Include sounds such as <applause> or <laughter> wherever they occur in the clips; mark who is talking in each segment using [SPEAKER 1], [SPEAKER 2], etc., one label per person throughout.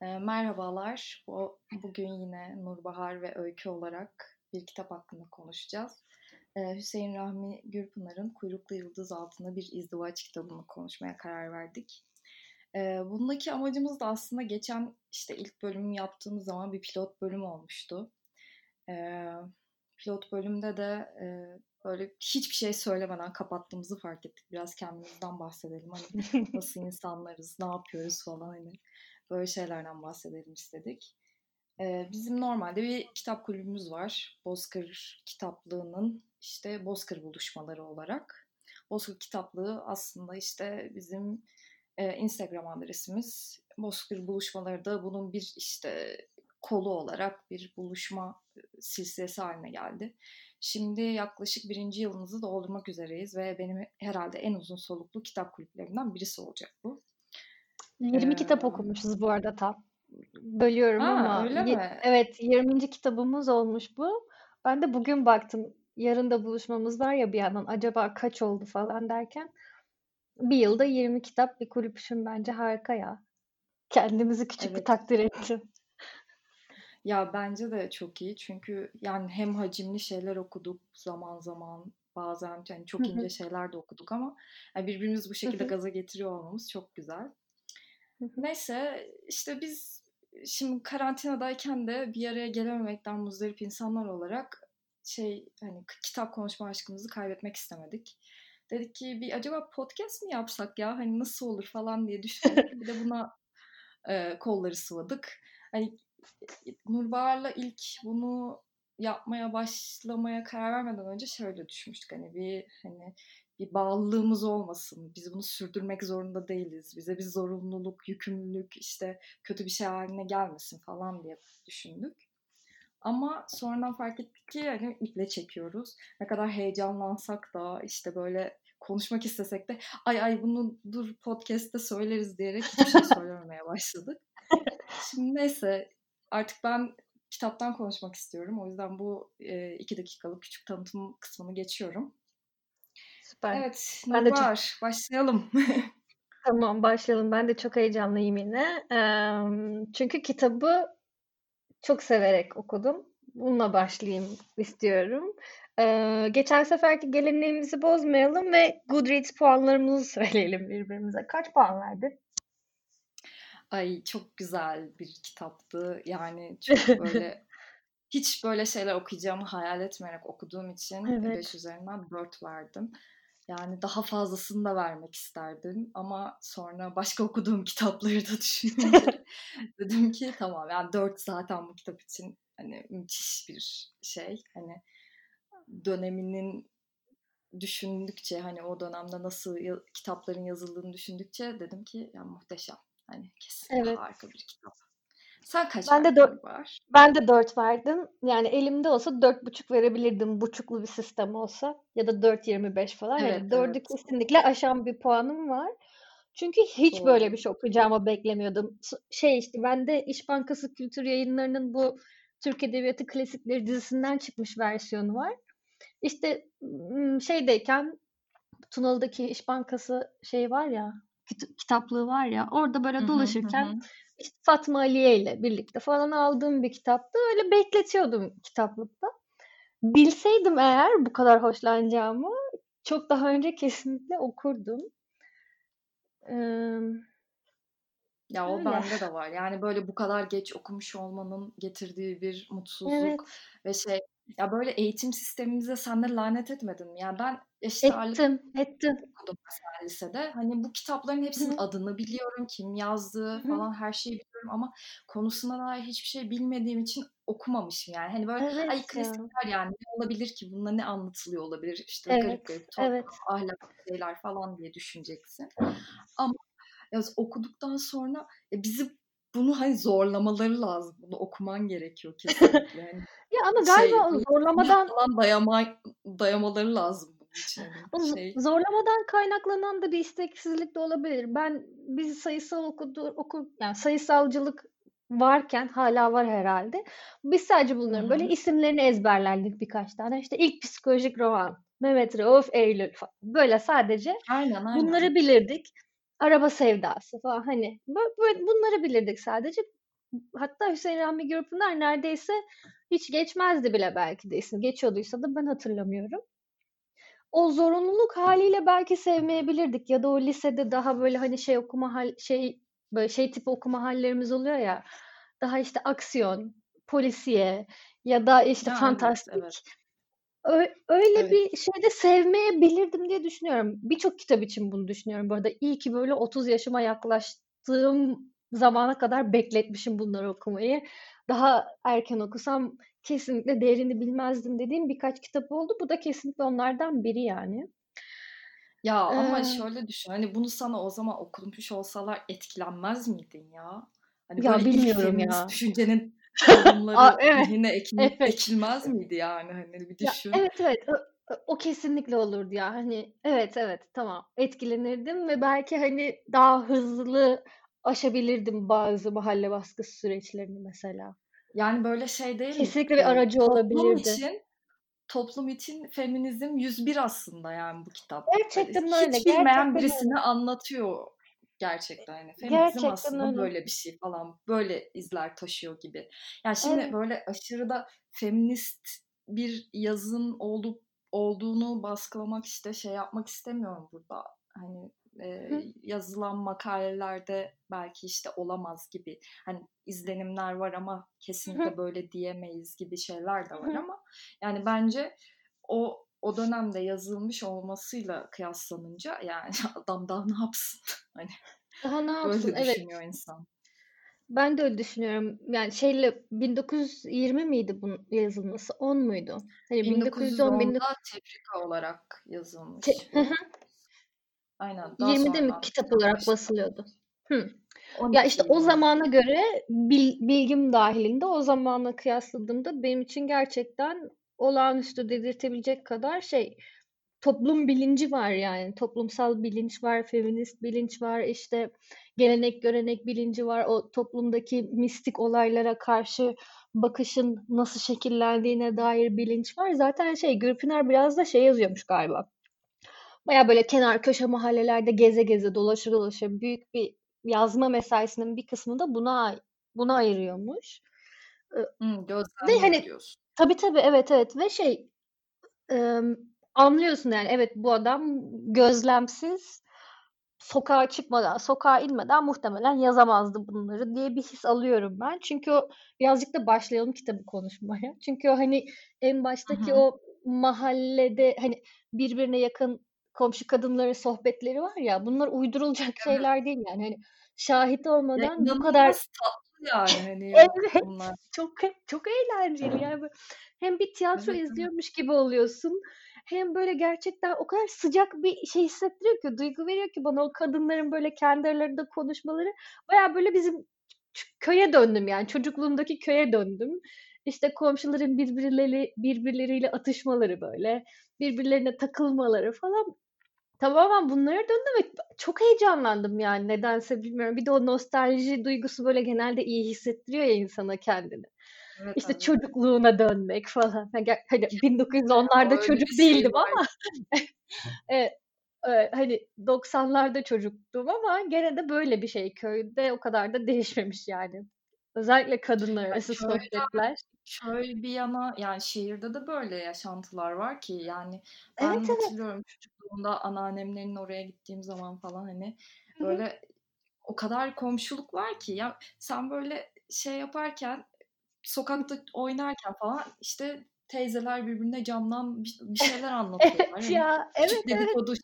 [SPEAKER 1] Merhabalar. Bu, bugün yine Nurbahar ve Öykü olarak bir kitap hakkında konuşacağız. Hüseyin Rahmi Gürpınar'ın Kuyruklu Yıldız altında bir izdivaç kitabını konuşmaya karar verdik. E, bundaki amacımız da aslında geçen işte ilk bölümü yaptığımız zaman bir pilot bölüm olmuştu. Pilot bölümde de böyle hiçbir şey söylemeden kapattığımızı fark ettik. Biraz kendimizden bahsedelim. Hani nasıl insanlarız, ne yapıyoruz falan hani böyle şeylerden bahsedelim istedik. Ee, bizim normalde bir kitap kulübümüz var. Bozkır Kitaplığı'nın işte Bozkır buluşmaları olarak. Bozkır Kitaplığı aslında işte bizim e, Instagram adresimiz. Bozkır buluşmaları da bunun bir işte kolu olarak bir buluşma silsilesi haline geldi. Şimdi yaklaşık birinci yılımızı doldurmak üzereyiz ve benim herhalde en uzun soluklu kitap kulüplerimden birisi olacak bu.
[SPEAKER 2] 20 ee, kitap okumuşuz bu arada tam. Bölüyorum
[SPEAKER 1] ha,
[SPEAKER 2] ama.
[SPEAKER 1] Öyle mi?
[SPEAKER 2] Evet 20. kitabımız olmuş bu. Ben de bugün baktım. Yarın da buluşmamız var ya bir yandan. Acaba kaç oldu falan derken. Bir yılda 20 kitap bir kulüpüşüm bence harika ya. Kendimizi küçük evet. bir takdir ettim. <laughs>
[SPEAKER 1] Ya bence de çok iyi çünkü yani hem hacimli şeyler okuduk zaman zaman bazen yani çok ince şeyler de okuduk ama yani birbirimizi bu şekilde gaza getiriyor olmamız çok güzel. Neyse işte biz şimdi karantinadayken de bir araya gelememekten muzdarip insanlar olarak şey hani kitap konuşma aşkımızı kaybetmek istemedik. Dedik ki bir acaba podcast mi yapsak ya hani nasıl olur falan diye düşündük. bir de <laughs> buna e, kolları sıvadık. Hani Nurbahar'la ilk bunu yapmaya başlamaya karar vermeden önce şöyle düşünmüştük hani bir hani bir bağlılığımız olmasın. Biz bunu sürdürmek zorunda değiliz. Bize bir zorunluluk, yükümlülük işte kötü bir şey haline gelmesin falan diye düşündük. Ama sonradan fark ettik ki hani iple çekiyoruz. Ne kadar heyecanlansak da işte böyle konuşmak istesek de ay ay bunu dur podcast'te söyleriz diyerek hiçbir şey söylememeye başladık. Şimdi neyse artık ben kitaptan konuşmak istiyorum. O yüzden bu e, iki dakikalık küçük tanıtım kısmını geçiyorum.
[SPEAKER 2] Süper.
[SPEAKER 1] Evet, ben de çok... başlayalım. <laughs>
[SPEAKER 2] tamam, başlayalım. Ben de çok heyecanlıyım yine. çünkü kitabı çok severek okudum. Bununla başlayayım istiyorum. geçen seferki geleneğimizi bozmayalım ve Goodreads puanlarımızı <laughs> söyleyelim birbirimize. Kaç puan verdin?
[SPEAKER 1] Ay çok güzel bir kitaptı. Yani çok <laughs> böyle hiç böyle şeyler okuyacağımı hayal etmeyerek okuduğum için evet. 5 üzerinden 4 verdim. Yani daha fazlasını da vermek isterdim ama sonra başka okuduğum <laughs> kitapları da düşününce <laughs> dedim ki tamam yani dört zaten bu kitap için hani müthiş bir şey. Hani döneminin düşündükçe hani o dönemde nasıl ya, kitapların yazıldığını düşündükçe dedim ki ya muhteşem. Hani kesin evet. harika bir kitap. Sen kaç ben de dört, var?
[SPEAKER 2] Ben de 4 verdim. Yani elimde olsa dört buçuk verebilirdim. Buçuklu bir sistem olsa. Ya da 4.25 falan. Evet, yani 4'ü evet. kesinlikle aşan bir puanım var. Çünkü hiç Doğru. böyle bir şey okuyacağımı beklemiyordum. Şey işte ben de İş Bankası Kültür Yayınları'nın bu Türk Edebiyatı Klasikleri dizisinden çıkmış versiyonu var. İşte şeydeyken Tunalı'daki İş Bankası şey var ya kitaplığı var ya orada böyle dolaşırken işte Fatma Aliye ile birlikte falan aldığım bir kitaptı. Öyle bekletiyordum kitaplıkta. Bilseydim eğer bu kadar hoşlanacağımı çok daha önce kesinlikle okurdum. Ee,
[SPEAKER 1] ya o öyle. bende de var. Yani böyle bu kadar geç okumuş olmanın getirdiği bir mutsuzluk evet. ve şey ya böyle eğitim sistemimize sen de lanet etmedin? Yani ben eşit
[SPEAKER 2] ettim, ettim.
[SPEAKER 1] okudum mesela lisede. Hani bu kitapların hepsinin Hı-hı. adını biliyorum, kim yazdığı falan her şeyi biliyorum ama konusuna dair hiçbir şey bilmediğim için okumamışım yani. Hani böyle evet ay klasikler yani ne olabilir ki bunda ne anlatılıyor olabilir işte evet, garip garip top, evet. ahlak şeyler falan diye düşüneceksin. Ama ya okuduktan sonra ya bizi bunu hani zorlamaları lazım. Bunu okuman gerekiyor <laughs> kesinlikle. Yani
[SPEAKER 2] ya ama galiba şey, zorlamadan
[SPEAKER 1] falan dayama, dayamaları lazım için.
[SPEAKER 2] Şey. Zorlamadan kaynaklanan da bir isteksizlik de olabilir. Ben biz sayısal okudu oku yani sayısalcılık varken hala var herhalde. Biz sadece bunların böyle isimlerini ezberlerdik birkaç tane. İşte ilk psikolojik roman, Mehmet Rauf Eylül falan. Böyle sadece aynen, aynen. bunları bilirdik araba sevdası falan hani böyle bunları bilirdik sadece. hatta Hüseyin Rahmi Gürpınar neredeyse hiç geçmezdi bile belki de isim. Geçiyorduysa da ben hatırlamıyorum. O zorunluluk haliyle belki sevmeyebilirdik ya da o lisede daha böyle hani şey okuma hal şey böyle şey tipi okuma hallerimiz oluyor ya. Daha işte aksiyon, polisiye ya da işte
[SPEAKER 1] Ha, evet,
[SPEAKER 2] fantastik.
[SPEAKER 1] evet.
[SPEAKER 2] Ö- öyle
[SPEAKER 1] Evet.
[SPEAKER 2] bir şeyde sevmeyebilirdim diye düşünüyorum. Birçok kitap için bunu düşünüyorum bu arada. İyi ki böyle 30 yaşıma yaklaştığım zamana kadar bekletmişim bunları okumayı. Daha erken okusam kesinlikle değerini bilmezdim dediğim birkaç kitap oldu. Bu da kesinlikle onlardan biri yani.
[SPEAKER 1] Ya ama
[SPEAKER 2] Ee,
[SPEAKER 1] şöyle düşün. Hani bunu sana o zaman okumuş olsalar etkilenmez miydin ya? Hani
[SPEAKER 2] ya
[SPEAKER 1] böyle
[SPEAKER 2] bilmiyorum ya. <laughs>
[SPEAKER 1] düşüncenin <laughs>
[SPEAKER 2] Aa,
[SPEAKER 1] tohumları
[SPEAKER 2] evet,
[SPEAKER 1] zihne ekil,
[SPEAKER 2] evet.
[SPEAKER 1] ekilmez miydi yani? Hani bir
[SPEAKER 2] Ya
[SPEAKER 1] düşün.
[SPEAKER 2] evet evet o, o kesinlikle olurdu ya. Hani evet evet tamam etkilenirdim ve belki hani daha hızlı aşabilirdim bazı mahalle baskısı süreçlerini mesela.
[SPEAKER 1] Yani böyle şey değil mi?
[SPEAKER 2] Kesinlikle bir
[SPEAKER 1] Ee,
[SPEAKER 2] aracı
[SPEAKER 1] toplum
[SPEAKER 2] olabilirdi.
[SPEAKER 1] için toplum için feminizm 101 aslında yani bu kitap.
[SPEAKER 2] Gerçekten öyle.
[SPEAKER 1] hiç bilmeyen
[SPEAKER 2] Gerçekten
[SPEAKER 1] birisine
[SPEAKER 2] öyle.
[SPEAKER 1] anlatıyor gerçekten. Yani feminizm
[SPEAKER 2] Gerçekten
[SPEAKER 1] aslında
[SPEAKER 2] öyle.
[SPEAKER 1] böyle bir şey falan. Böyle izler taşıyor gibi. Yani şimdi
[SPEAKER 2] Evet.
[SPEAKER 1] böyle aşırı da feminist bir yazın olup olduğunu baskılamak işte şey yapmak istemiyorum burada. Hani e,
[SPEAKER 2] Hı.
[SPEAKER 1] yazılan makalelerde belki işte olamaz gibi hani izlenimler var ama kesinlikle
[SPEAKER 2] hı.
[SPEAKER 1] böyle diyemeyiz gibi şeyler de var
[SPEAKER 2] hı.
[SPEAKER 1] ama yani bence o o dönemde yazılmış olmasıyla kıyaslanınca yani <laughs> adam daha ne yapsın? <laughs> Hani
[SPEAKER 2] Daha ne yapsın?
[SPEAKER 1] böyle
[SPEAKER 2] Evet.
[SPEAKER 1] düşünüyor insan.
[SPEAKER 2] Ben de öyle düşünüyorum. Yani şeyle 1920 miydi bunun yazılması? 10 muydu? Hani 1910
[SPEAKER 1] 1910'da tefrika olarak yazılmış
[SPEAKER 2] Te-
[SPEAKER 1] bu. Aynen daha
[SPEAKER 2] 20'de mi
[SPEAKER 1] sonradan
[SPEAKER 2] kitap olarak basılıyordu? Hı.
[SPEAKER 1] 12
[SPEAKER 2] Ya işte o zamana göre bil- bilgim dahilinde o zamanla kıyasladığımda benim için gerçekten olağanüstü dedirtebilecek kadar şey toplum bilinci var yani toplumsal bilinç var, feminist bilinç var, işte gelenek görenek bilinci var, o toplumdaki mistik olaylara karşı bakışın nasıl şekillendiğine dair bilinç var. Zaten şey Gürpınar biraz da şey yazıyormuş galiba. Baya böyle kenar köşe mahallelerde geze geze dolaşa dolaşa büyük bir yazma mesaisinin bir kısmını da buna buna ayırıyormuş.
[SPEAKER 1] Hı,
[SPEAKER 2] Ve hani
[SPEAKER 1] diyorsun.
[SPEAKER 2] tabii tabii evet evet ve şey e, anlıyorsun yani evet bu adam gözlemsiz sokağa çıkmadan, sokağa inmeden muhtemelen yazamazdı bunları diye bir his alıyorum ben. Çünkü o birazcık da başlayalım kitabı konuşmaya. Çünkü o hani en baştaki
[SPEAKER 1] hı.
[SPEAKER 2] o mahallede hani birbirine yakın komşu kadınların sohbetleri var ya bunlar uydurulacak
[SPEAKER 1] Evet.
[SPEAKER 2] şeyler değil yani. Hani şahit
[SPEAKER 1] Ya
[SPEAKER 2] olmadan bu kadar
[SPEAKER 1] tatlı yani hani <laughs>
[SPEAKER 2] evet
[SPEAKER 1] bunlar.
[SPEAKER 2] çok çok eğlenceli yani hem bir tiyatro
[SPEAKER 1] Evet,
[SPEAKER 2] izliyormuş gibi oluyorsun hem böyle gerçekten o kadar sıcak bir şey hissettiriyor ki duygu veriyor ki bana o kadınların böyle kendi aralarında konuşmaları baya böyle bizim köye döndüm yani çocukluğumdaki köye döndüm. İşte komşuların birbirleri birbirleriyle atışmaları böyle birbirlerine takılmaları falan Tamamen bunlara döndüm ve çok heyecanlandım yani nedense bilmiyorum. Bir de o nostalji duygusu böyle genelde iyi hissettiriyor ya insana kendini.
[SPEAKER 1] Evet
[SPEAKER 2] İşte
[SPEAKER 1] evet.
[SPEAKER 2] çocukluğuna dönmek falan. Hani ger- hani
[SPEAKER 1] Kesinlikle ya
[SPEAKER 2] 1910'larda
[SPEAKER 1] öyle
[SPEAKER 2] çocuk
[SPEAKER 1] şey
[SPEAKER 2] değildim
[SPEAKER 1] var.
[SPEAKER 2] ama <laughs> evet, e, hani 90'larda çocuktum ama gene de böyle bir şey köyde o kadar da değişmemiş yani. Özellikle kadınlar
[SPEAKER 1] köyde
[SPEAKER 2] sohbetler.
[SPEAKER 1] köy bir yana yani şehirde de böyle yaşantılar var ki yani ben
[SPEAKER 2] Evet evet.
[SPEAKER 1] hatırlıyorum çocukluğumda anneannemlerin oraya gittiğim zaman falan hani böyle o kadar komşuluk var ki ya sen böyle şey yaparken sokakta oynarken falan işte teyzeler birbirine camdan bir, şeyler <laughs> anlatıyorlar.
[SPEAKER 2] Evet
[SPEAKER 1] Hani
[SPEAKER 2] ya. Evet evet.
[SPEAKER 1] dedikodu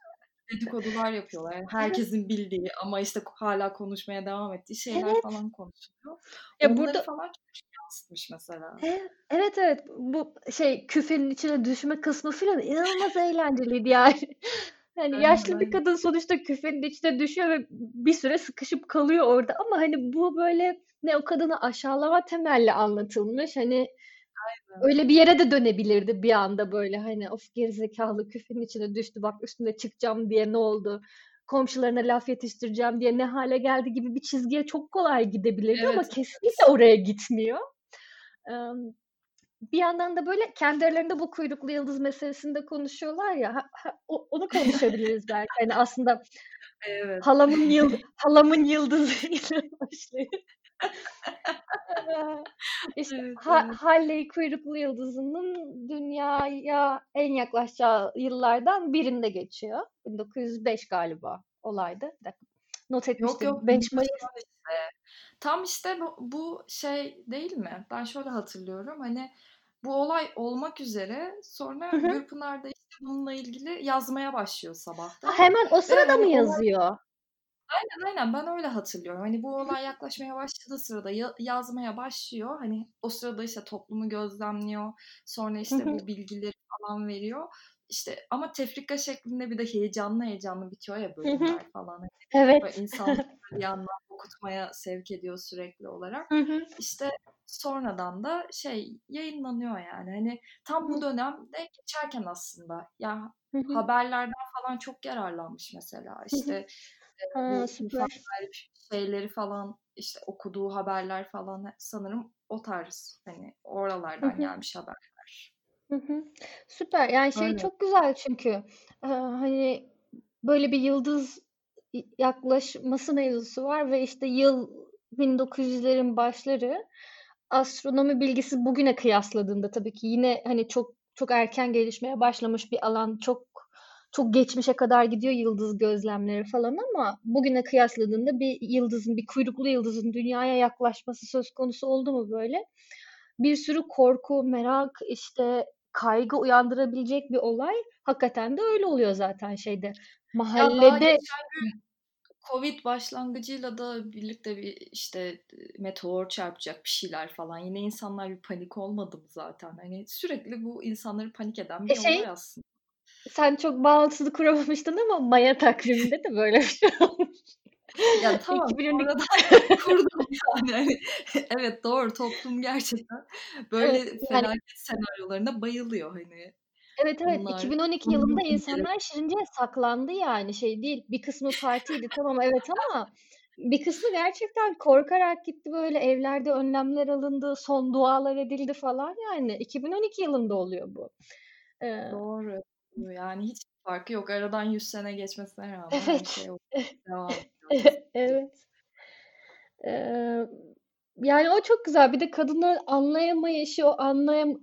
[SPEAKER 1] dedikodular yapıyorlar. Yani herkesin bildiği ama işte hala konuşmaya devam ettiği şeyler
[SPEAKER 2] Evet.
[SPEAKER 1] falan konuşuluyor.
[SPEAKER 2] Ya
[SPEAKER 1] Onları
[SPEAKER 2] burada
[SPEAKER 1] falan çok yansıtmış mesela.
[SPEAKER 2] Evet, evet evet bu şey küfenin içine düşme kısmı filan inanılmaz eğlenceliydi yani. <laughs> Hani yaşlı bir kadın sonuçta küfenin içine düşüyor ve bir süre sıkışıp kalıyor orada ama hani bu böyle ne o kadını aşağılama temelli anlatılmış. Hani. Öyle bir yere de dönebilirdi bir anda böyle hani of gerizekalı küfenin içine düştü bak üstüne çıkacağım diye ne oldu? Komşularına laf yetiştireceğim diye ne hale geldi gibi bir çizgiye çok kolay gidebilirdi ama
[SPEAKER 1] Evet
[SPEAKER 2] kesinlikle
[SPEAKER 1] evet.
[SPEAKER 2] oraya gitmiyor. Bir yandan da böyle kendi aralarında bu kuyruklu yıldız meselesinde konuşuyorlar ya ha- ha- o- onu konuşabiliriz belki. Hani aslında <laughs>
[SPEAKER 1] Evet.
[SPEAKER 2] halamın yıl halamın yıldızıyla <laughs> başlayıp <laughs> işte evet, ha- evet. Halley kuyruklu yıldızının dünyaya en yaklaşacağı yıllardan birinde geçiyor. 1905 galiba olaydı. Bir dakika. Not etmiştim. Yok yok. 5 Mayıs.
[SPEAKER 1] Işte. Tam işte bu, bu şey değil mi? Ben şöyle hatırlıyorum. Hani bu olay olmak üzere sonra Gürpınar'da işte bununla ilgili yazmaya başlıyor sabahta.
[SPEAKER 2] Ha, hemen o sırada mı yazıyor?
[SPEAKER 1] Aynen aynen ben öyle hatırlıyorum. Hani bu olay yaklaşmaya başladığı sırada ya- yazmaya başlıyor. Hani o sırada işte toplumu gözlemliyor. Sonra işte bu bilgileri falan veriyor. İşte ama tefrika şeklinde bir de heyecanlı heyecanlı bitiyor ya bölümler falan. Hani
[SPEAKER 2] evet.
[SPEAKER 1] Böyle insanları <laughs> bir yandan okutmaya sevk ediyor sürekli olarak. İşte sonradan da şey yayınlanıyor yani. Hani tam bu dönemde geçerken aslında ya haberlerden falan çok yararlanmış mesela. İşte
[SPEAKER 2] Ha, süper.
[SPEAKER 1] şeyleri falan işte okuduğu haberler falan sanırım o tarz hani oralardan gelmiş haberler.
[SPEAKER 2] Hı hı. Süper. Yani şey Öyle. çok güzel çünkü e, hani böyle bir yıldız yaklaşması mevzusu var ve işte yıl 1900'lerin başları astronomi bilgisi bugüne kıyasladığında tabii ki yine hani çok çok erken gelişmeye başlamış bir alan, çok çok geçmişe kadar gidiyor yıldız gözlemleri falan ama bugüne kıyasladığında bir yıldızın, bir kuyruklu yıldızın dünyaya yaklaşması söz konusu oldu mu böyle? Bir sürü korku, merak, işte kaygı uyandırabilecek bir olay. Hakikaten de öyle oluyor zaten şeyde. Mahallede ya
[SPEAKER 1] Covid başlangıcıyla da birlikte bir işte meteor çarpacak bir şeyler falan. Yine insanlar bir panik olmadı mı zaten? Hani sürekli bu insanları panik eden bir e şey, olay aslında.
[SPEAKER 2] Sen çok bağlantısını kuramamıştın ama Maya takviminde de böyle bir şey olmuş.
[SPEAKER 1] Ya tamam sonradan <laughs> kurdum yani. Hani, evet doğru toplum gerçekten böyle evet, felaket yani, senaryolarına bayılıyor hani.
[SPEAKER 2] Evet evet Onlar, 2012 yılında insanlar Şirince'ye saklandı yani şey değil bir kısmı partiydi tamam evet ama bir kısmı gerçekten korkarak gitti böyle evlerde önlemler alındı son dualar edildi falan yani 2012 yılında oluyor bu.
[SPEAKER 1] Ee, Doğru. Yani hiç farkı yok. Aradan 100 sene geçmesine rağmen evet. şey <laughs> devam ediyor. <laughs>
[SPEAKER 2] evet. Ee, yani o çok güzel. Bir de kadınların anlayamayışı, o anlayam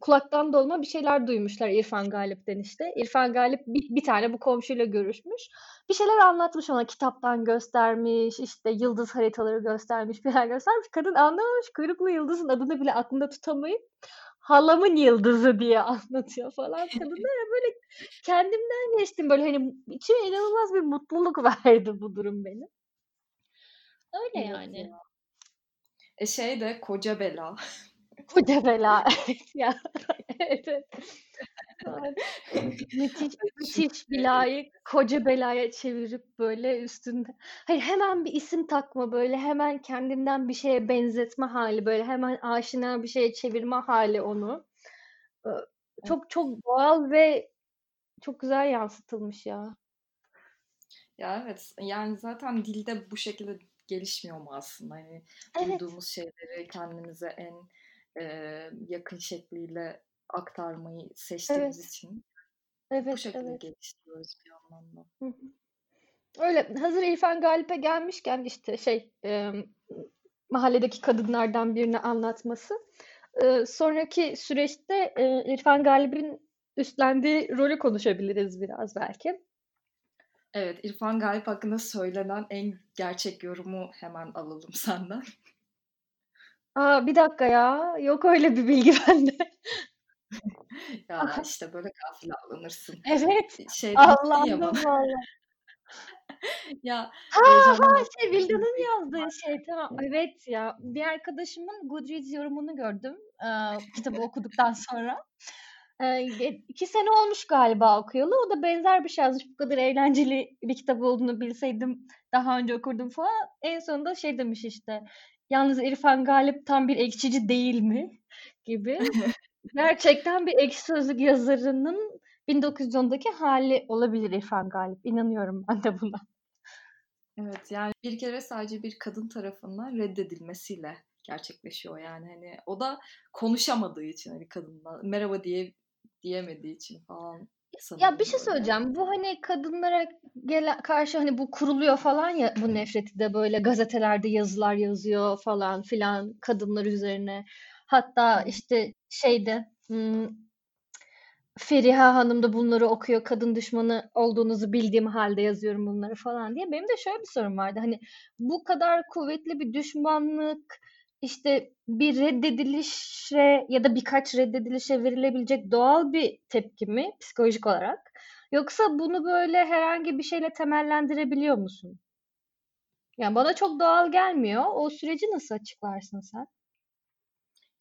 [SPEAKER 2] kulaktan dolma bir şeyler duymuşlar İrfan Galip'ten işte. İrfan Galip bir, bir tane bu komşuyla görüşmüş. Bir şeyler anlatmış ona kitaptan göstermiş, işte yıldız haritaları göstermiş, bir şeyler göstermiş. Kadın anlamamış, kuyruklu yıldızın adını bile aklında tutamayıp halamın yıldızı diye <laughs> anlatıyor falan. Kadınlara böyle kendimden geçtim böyle hani içime inanılmaz bir mutluluk <laughs> verdi bu durum benim. Öyle yani. Ya.
[SPEAKER 1] E şey de koca bela.
[SPEAKER 2] Koca bela. <laughs> ya. evet. <laughs> müthiş, müthiş belayı koca belaya çevirip böyle üstünde. Hayır hemen bir isim takma böyle hemen kendinden bir şeye benzetme hali böyle hemen aşina bir şeye çevirme hali onu. Çok çok doğal ve çok güzel yansıtılmış ya.
[SPEAKER 1] Ya evet yani zaten dilde bu şekilde gelişmiyor mu aslında? Hani evet. duyduğumuz şeyleri kendimize en e, yakın şekliyle aktarmayı seçtiğimiz evet. için evet, bu şekilde evet. geliştiriyoruz bir anlamda.
[SPEAKER 2] Öyle hazır İrfan Galip'e gelmişken işte şey e, mahalledeki kadınlardan birini anlatması. E, sonraki süreçte e, İrfan Galip'in üstlendiği rolü konuşabiliriz biraz belki.
[SPEAKER 1] Evet, İrfan Galip hakkında söylenen en gerçek yorumu hemen alalım senden.
[SPEAKER 2] Aa, bir dakika ya. Yok öyle bir bilgi <laughs> bende.
[SPEAKER 1] ya işte böyle gafil alınırsın.
[SPEAKER 2] Evet. Şey Allah'ım valla. <laughs>
[SPEAKER 1] ya
[SPEAKER 2] ha ha şey Vilda'nın <laughs> yazdığı şey tamam evet ya bir arkadaşımın Goodreads yorumunu gördüm e, kitabı okuduktan sonra e, iki sene olmuş galiba okuyalı o da benzer bir şey yazmış bu kadar eğlenceli bir kitap olduğunu bilseydim daha önce okurdum falan en sonunda şey demiş işte yalnız İrfan Galip tam bir ekşici değil mi gibi <laughs> Gerçekten bir ekşi sözlük yazarının 1910'daki hali olabilir İrfan Galip. İnanıyorum ben de buna.
[SPEAKER 1] Evet yani bir kere sadece bir kadın tarafından reddedilmesiyle gerçekleşiyor yani hani o da konuşamadığı için hani kadınla merhaba diye diyemediği için falan.
[SPEAKER 2] Ya bir şey söyleyeceğim. Bu hani kadınlara gele, karşı hani bu kuruluyor falan ya bu nefreti de böyle gazetelerde yazılar yazıyor falan filan kadınlar üzerine. Hatta işte şeyde hmm, Feriha Hanım da bunları okuyor. Kadın düşmanı olduğunuzu bildiğim halde yazıyorum bunları falan diye. Benim de şöyle bir sorum vardı. Hani bu kadar kuvvetli bir düşmanlık işte bir reddedilişe ya da birkaç reddedilişe verilebilecek doğal bir tepki mi psikolojik olarak? Yoksa bunu böyle herhangi bir şeyle temellendirebiliyor musun? Yani bana çok doğal gelmiyor. O süreci nasıl açıklarsın sen?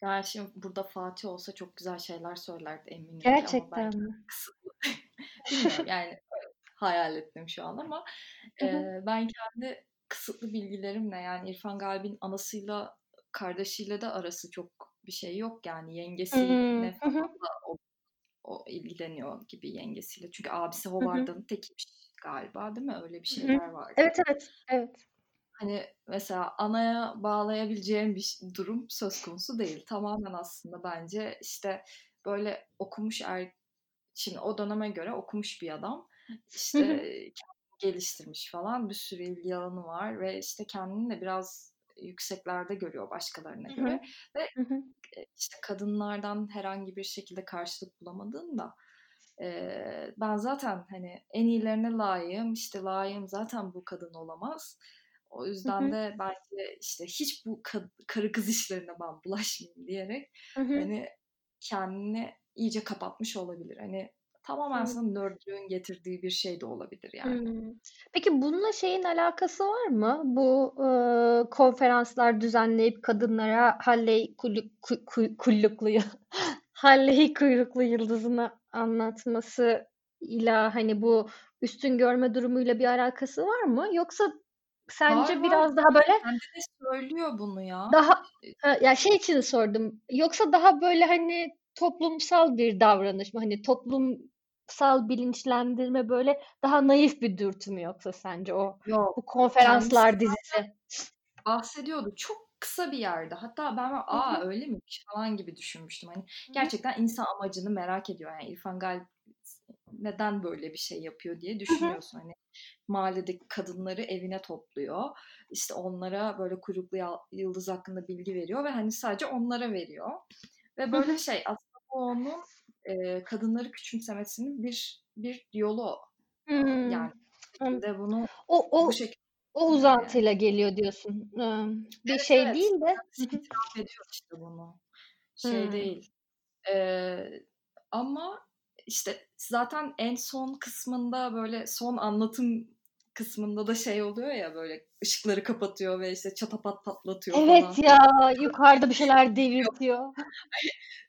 [SPEAKER 1] Yani şimdi burada Fatih olsa çok güzel şeyler söylerdi eminim
[SPEAKER 2] Gerçekten mi? <laughs> <laughs>
[SPEAKER 1] Bilmiyorum yani hayal ettim şu an ama e, ben kendi kısıtlı bilgilerimle yani İrfan Galip'in anasıyla kardeşiyle de arası çok bir şey yok yani
[SPEAKER 2] Hmm,
[SPEAKER 1] yengesine
[SPEAKER 2] Hı hı.
[SPEAKER 1] falan da o, o ilgileniyor gibi yengesiyle. Çünkü abisi. Howard'ın tekiymiş galiba değil mi? Öyle bir şeyler vardı.
[SPEAKER 2] Evet evet. Evet.
[SPEAKER 1] Hani mesela anaya bağlayabileceğim bir durum söz konusu değil. Tamamen aslında bence işte böyle okumuş er şimdi o döneme göre okumuş bir adam. İşte geliştirmiş falan bir sürü ilgi alanı var ve işte kendini de biraz yükseklerde görüyor başkalarına göre ve
[SPEAKER 2] Hı hı.
[SPEAKER 1] e, işte kadınlardan herhangi bir şekilde karşılık bulamadığında e, ben zaten hani en iyilerine layığım işte layığım zaten bu kadın olamaz. O yüzden
[SPEAKER 2] hı.
[SPEAKER 1] de bence işte hiç bu ka- karı kız işlerine ben bulaşmayayım diyerek
[SPEAKER 2] Hı hı.
[SPEAKER 1] hani kendini iyice kapatmış olabilir. Hani tamamen
[SPEAKER 2] Hı.
[SPEAKER 1] aslında nördlüğün getirdiği bir şey de olabilir yani.
[SPEAKER 2] Hımm. Peki bununla şeyin alakası var mı? Bu, ııı, konferanslar düzenleyip kadınlara Halley kulluk ku ku kullukluyu <laughs> Halley kuyruklu yıldızını anlatmasıyla, hani, bu üstün görme durumuyla bir alakası var mı? Yoksa
[SPEAKER 1] Var
[SPEAKER 2] sence
[SPEAKER 1] var
[SPEAKER 2] biraz daha böyle
[SPEAKER 1] kendine söylüyor bunu ya.
[SPEAKER 2] daha ha, ya şey için sordum. Yoksa daha böyle hani toplumsal bir davranış mı? Hani toplumsal bilinçlendirme böyle daha naif bir dürtü mü yoksa sence o
[SPEAKER 1] Yok
[SPEAKER 2] bu konferanslar dizisi?
[SPEAKER 1] bahsediyordu. Çok kısa bir yerde. Hatta ben aa öyle miymiş falan gibi düşünmüştüm. Hani gerçekten insan amacını merak ediyor. Yani İrfan Galip neden böyle bir şey yapıyor diye düşünüyorsun. Hani mahalledeki kadınları evine topluyor. İşte onlara böyle kuyruklu yıldız hakkında bilgi veriyor ve hani sadece onlara veriyor. Ve böyle şey aslında bu onun e, kadınları küçümsemesinin bir bir yolu.
[SPEAKER 2] Hımm.
[SPEAKER 1] Yani bu şekilde bunu
[SPEAKER 2] O
[SPEAKER 1] bu
[SPEAKER 2] o
[SPEAKER 1] şekilde
[SPEAKER 2] o
[SPEAKER 1] yani.
[SPEAKER 2] uzantıyla geliyor diyorsun. Bir
[SPEAKER 1] Evet
[SPEAKER 2] şey
[SPEAKER 1] evet.
[SPEAKER 2] değil de
[SPEAKER 1] itiraf ediyor işte bunu. Şey
[SPEAKER 2] Hımm.
[SPEAKER 1] değil. Ee, ama işte zaten en son kısmında böyle son anlatım kısmında da şey oluyor ya böyle ışıkları kapatıyor ve işte çatapat patlatıyor
[SPEAKER 2] Evet
[SPEAKER 1] falan.
[SPEAKER 2] ya, yukarıda bir şeyler <laughs> devirtiyor.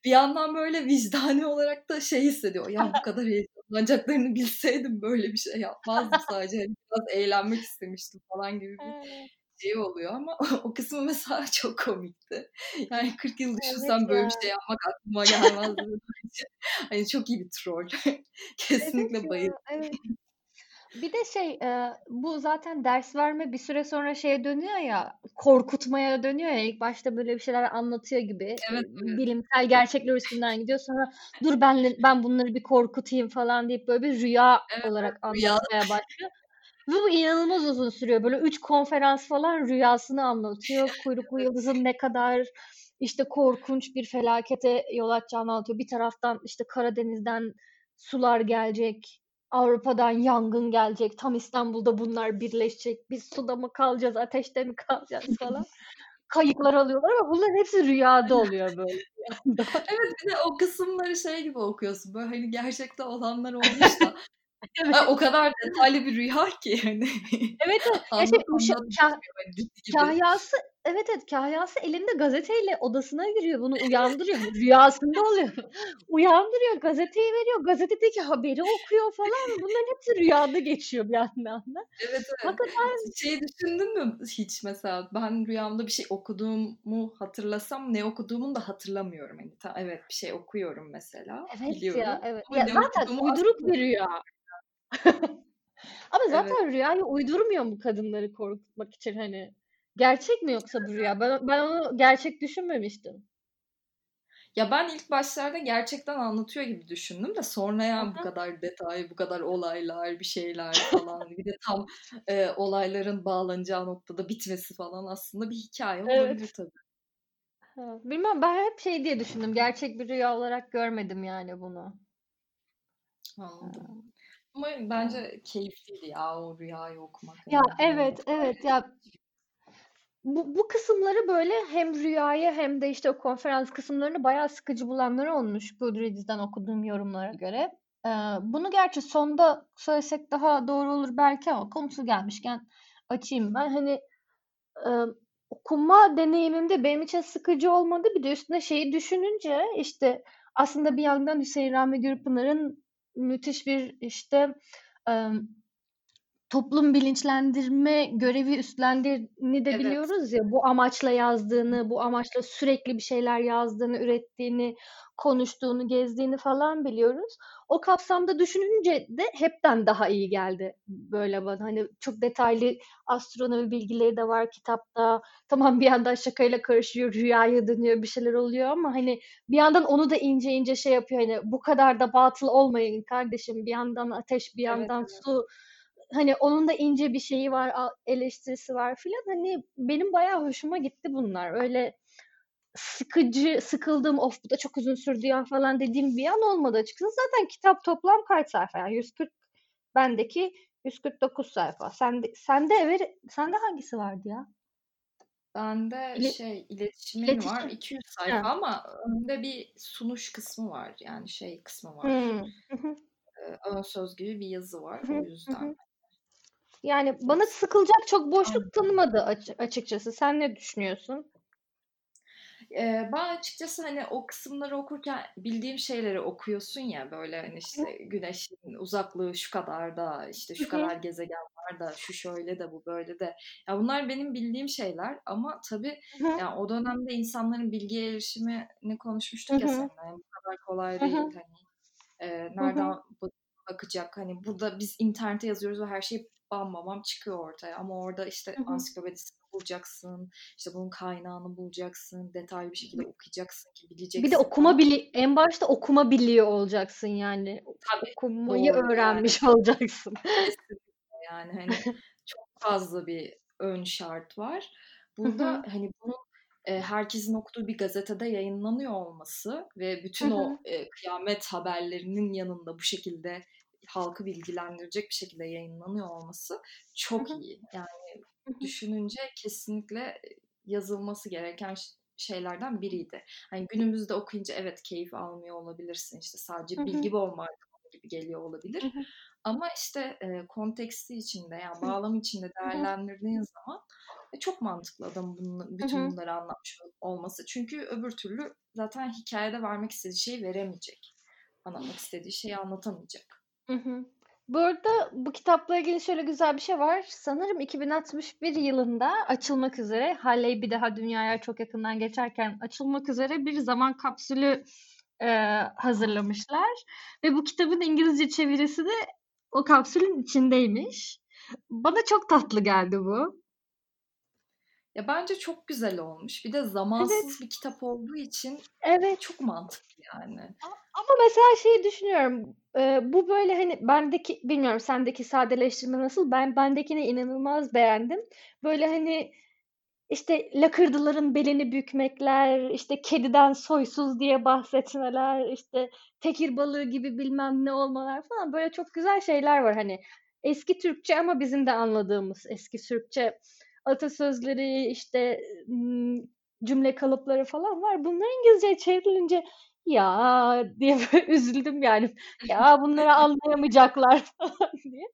[SPEAKER 1] Bir yandan böyle vicdani olarak da şey hissediyor. Ya bu kadar heyecanlanacaklarını bilseydim böyle bir şey yapmazdım <laughs> sadece. Hani biraz eğlenmek istemiştim falan gibi bir şey oluyor ama <laughs> o kısmı mesela çok komikti. Yani 40 yıl
[SPEAKER 2] Evet
[SPEAKER 1] düşünsem böyle bir şey
[SPEAKER 2] ya.
[SPEAKER 1] yapmak aklıma gelmezdi. Hani çok iyi bir troll.
[SPEAKER 2] Evet
[SPEAKER 1] Kesinlikle bayıldım.
[SPEAKER 2] ya, evet. Bir de şey, eee, bu zaten ders verme bir süre sonra şeye dönüyor ya, korkutmaya dönüyor ya. İlk başta böyle bir şeyler anlatıyor gibi,
[SPEAKER 1] Evet evet.
[SPEAKER 2] bilimsel gerçekler üstünden gidiyor. Sonra dur ben ben bunları bir korkutayım falan deyip böyle bir rüya
[SPEAKER 1] Evet
[SPEAKER 2] olarak
[SPEAKER 1] Rüya.
[SPEAKER 2] anlatmaya başlıyor. Ve bu inanılmaz uzun sürüyor. Böyle üç konferans falan rüyasını anlatıyor. <laughs> Kuyruklu yıldızın ne kadar işte korkunç bir felakete yol açacağını anlatıyor. Bir taraftan işte Karadeniz'den sular gelecek. Avrupa'dan yangın gelecek. Tam İstanbul'da bunlar birleşecek. Biz suda mı kalacağız, ateşte mi kalacağız falan. <laughs> Kayıklar alıyorlar ama bunların hepsi rüyada oluyor böyle. <laughs>
[SPEAKER 1] Evet bir de o kısımları şey gibi okuyorsun. Böyle hani gerçekte olanlar olmuş da <laughs> Ay, o
[SPEAKER 2] Evet.
[SPEAKER 1] kadar detaylı bir rüya ki hani
[SPEAKER 2] Evet, evet. Ya şey
[SPEAKER 1] bitmiyor hani
[SPEAKER 2] kahyası evet, evet, kahyası elinde gazeteyle odasına giriyor. Bunu uyandırıyor. Rüyasında oluyor. <laughs> Uyandırıyor, gazeteyi veriyor. Gazetedeki haberi okuyor falan. Bunların hepsi rüyada geçiyor bir yandan da.
[SPEAKER 1] Evet evet.
[SPEAKER 2] Hakikaten
[SPEAKER 1] Şey düşündün mü hiç mesela ben rüyamda bir şey okuduğumu hatırlasam ne okuduğumu da hatırlamıyorum. Hani ta, evet bir şey okuyorum mesela
[SPEAKER 2] Evet ya,
[SPEAKER 1] biliyorum
[SPEAKER 2] evet.
[SPEAKER 1] ama
[SPEAKER 2] Ya zaten
[SPEAKER 1] asla
[SPEAKER 2] bir rüya. <laughs> Ama
[SPEAKER 1] Evet.
[SPEAKER 2] zaten rüyayı uydurmuyor mu kadınları korkutmak için hani? Gerçek mi yoksa bu rüya? Ben ben onu gerçek düşünmemiştim.
[SPEAKER 1] Ya ben ilk başlarda gerçekten anlatıyor gibi düşündüm de sonra ya bu kadar detay, bu kadar olaylar, bir şeyler falan bir de tam e, olayların bağlanacağı noktada bitmesi falan aslında bir hikaye
[SPEAKER 2] Evet.
[SPEAKER 1] olabilir tabii.
[SPEAKER 2] Ha, bilmem ben hep şey diye düşündüm. Gerçek bir rüya olarak görmedim yani bunu.
[SPEAKER 1] Anladım. Ama bence keyifliydi ya o rüyayı okumak.
[SPEAKER 2] Ya
[SPEAKER 1] Yani
[SPEAKER 2] evet evet ya bu, bu kısımları böyle hem rüyayı hem de işte o konferans kısımlarını bayağı sıkıcı bulanlar olmuş Goodreads'den okuduğum yorumlara göre. Ee, bunu gerçi sonda söylesek daha doğru olur belki ama konusu gelmişken açayım ben. Hani e, okuma deneyimimde benim için sıkıcı olmadı. Bir de üstüne şeyi düşününce işte aslında bir yandan Hüseyin Rahmi Gürpınar'ın müthiş bir işte e, toplum bilinçlendirme görevi üstlendiğini de
[SPEAKER 1] Evet.
[SPEAKER 2] biliyoruz ya bu amaçla yazdığını, bu amaçla sürekli bir şeyler yazdığını, ürettiğini, konuştuğunu, gezdiğini falan biliyoruz. O kapsamda düşününce de hepten daha iyi geldi böyle bana. Hani çok detaylı astronomi bilgileri de var kitapta. Tamam bir yandan şakayla karışıyor, rüyaya dönüyor, bir şeyler oluyor ama hani bir yandan onu da ince ince şey yapıyor. Hani bu kadar da batıl olmayın kardeşim. Bir yandan ateş, bir yandan
[SPEAKER 1] Evet, evet.
[SPEAKER 2] Hani onun da ince bir şeyi var, eleştirisi var filan. Hani benim bayağı hoşuma gitti bunlar. Öyle sıkıcı, sıkıldım, of bu da çok uzun sürdü ya falan dediğim bir an olmadı açıkçası. Zaten kitap toplam kaç sayfa? Yani 140 bendeki 149 sayfa. Sende sende evet sende hangisi vardı ya?
[SPEAKER 1] Bende
[SPEAKER 2] İle-
[SPEAKER 1] şey iletişimin
[SPEAKER 2] İletişim.
[SPEAKER 1] var 200 sayfa
[SPEAKER 2] Ha.
[SPEAKER 1] ama önde bir sunuş kısmı var yani şey kısmı var.
[SPEAKER 2] Hmm.
[SPEAKER 1] Ön söz gibi bir yazı var
[SPEAKER 2] Hı
[SPEAKER 1] o yüzden.
[SPEAKER 2] hı. Yani bana sıkılacak çok boşluk tanımadı aç- açıkçası. Sen ne düşünüyorsun?
[SPEAKER 1] Ee, ben açıkçası hani o kısımları okurken bildiğim şeyleri okuyorsun ya böyle hani işte güneşin uzaklığı şu kadar da işte şu kadar gezegen var da şu şöyle de bu böyle de. Ya bunlar benim bildiğim şeyler ama tabii yani o dönemde insanların bilgiye erişimini konuşmuştuk ya seninle. Yani bu kadar kolay değil hani e, nereden bakacak hani burada biz internete yazıyoruz ve her şey bam bam bam çıkıyor ortaya ama orada işte
[SPEAKER 2] Hı hı.
[SPEAKER 1] ansiklopedisini bulacaksın işte bunun kaynağını bulacaksın detaylı bir şekilde okuyacaksın ki
[SPEAKER 2] Bir
[SPEAKER 1] bileceksin
[SPEAKER 2] de okuma bili en başta okuma biliyor olacaksın yani.
[SPEAKER 1] Tabii
[SPEAKER 2] Okumayı
[SPEAKER 1] doğru yani
[SPEAKER 2] öğrenmiş <laughs> olacaksın.
[SPEAKER 1] kesinlikle yani hani çok fazla bir ön şart var. Burada
[SPEAKER 2] hı.
[SPEAKER 1] hani bunun e, herkesin okuduğu bir gazetede yayınlanıyor olması ve bütün
[SPEAKER 2] hı.
[SPEAKER 1] o e, kıyamet haberlerinin yanında bu şekilde halkı bilgilendirecek bir şekilde yayınlanıyor olması çok iyi. Yani düşününce kesinlikle yazılması gereken şeylerden biriydi. Hani günümüzde okuyunca evet keyif almıyor olabilirsin. İşte sadece bilgi bombardımanı gibi geliyor olabilir. Ama işte e, konteksti içinde yani bağlam içinde değerlendirdiğin zaman e, çok mantıklı adam bunun, bütün bunları anlatmış olması. Çünkü öbür türlü zaten hikayede vermek istediği şeyi veremeyecek. Anlatmak istediği şeyi anlatamayacak.
[SPEAKER 2] Hı hı. Bu arada bu kitapla ilgili şöyle güzel bir şey var. Sanırım 2061 yılında açılmak üzere, Halley bir daha dünyaya çok yakından geçerken açılmak üzere bir zaman kapsülü e, hazırlamışlar. Ve bu kitabın İngilizce çevirisi de o kapsülün içindeymiş. Bana çok tatlı geldi bu.
[SPEAKER 1] Ya bence çok güzel olmuş. Bir de
[SPEAKER 2] Evet,
[SPEAKER 1] zamansız bir kitap olduğu için
[SPEAKER 2] evet.
[SPEAKER 1] çok mantıklı yani.
[SPEAKER 2] Ama mesela şeyi düşünüyorum. Bu böyle hani bendeki bilmiyorum sendeki sadeleştirme nasıl? Ben bendekine inanılmaz beğendim. Böyle hani işte lakırdıların belini bükmekler, işte kediden soysuz diye bahsetmeler, işte tekir balığı gibi bilmem ne olmalar falan böyle çok güzel şeyler var hani. Eski Türkçe ama bizim de anladığımız eski Türkçe atasözleri, işte cümle kalıpları falan var. Bunlar İngilizceye çevrilince ya diye böyle <laughs> üzüldüm yani. Ya bunları anlayamayacaklar <laughs> falan diye.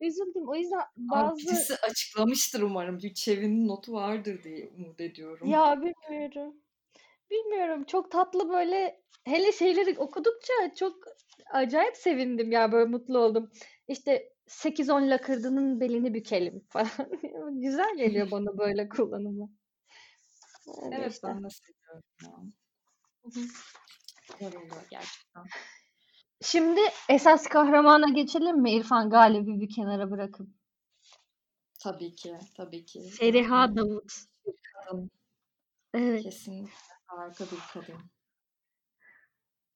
[SPEAKER 2] Üzüldüm. O yüzden
[SPEAKER 1] Abi
[SPEAKER 2] bazı
[SPEAKER 1] birisi açıklamıştır umarım. Bir çevirinin notu vardır diye umut ediyorum.
[SPEAKER 2] ya bilmiyorum. Bilmiyorum. Çok tatlı böyle hele şeyleri okudukça çok acayip sevindim ya böyle mutlu oldum. İşte 8-10 lakırdının belini bükelim <laughs> falan. Güzel geliyor bana böyle kullanımı. Öyle
[SPEAKER 1] Evet
[SPEAKER 2] işte.
[SPEAKER 1] ben de seviyorum ya. Güzel oluyor gerçekten.
[SPEAKER 2] Şimdi esas kahramana geçelim mi İrfan Galip'i bir kenara bırakıp?
[SPEAKER 1] Tabii ki, tabii ki.
[SPEAKER 2] Feriha
[SPEAKER 1] Yani
[SPEAKER 2] Davut.
[SPEAKER 1] kadın,
[SPEAKER 2] Evet.
[SPEAKER 1] kesinlikle harika bir kadın.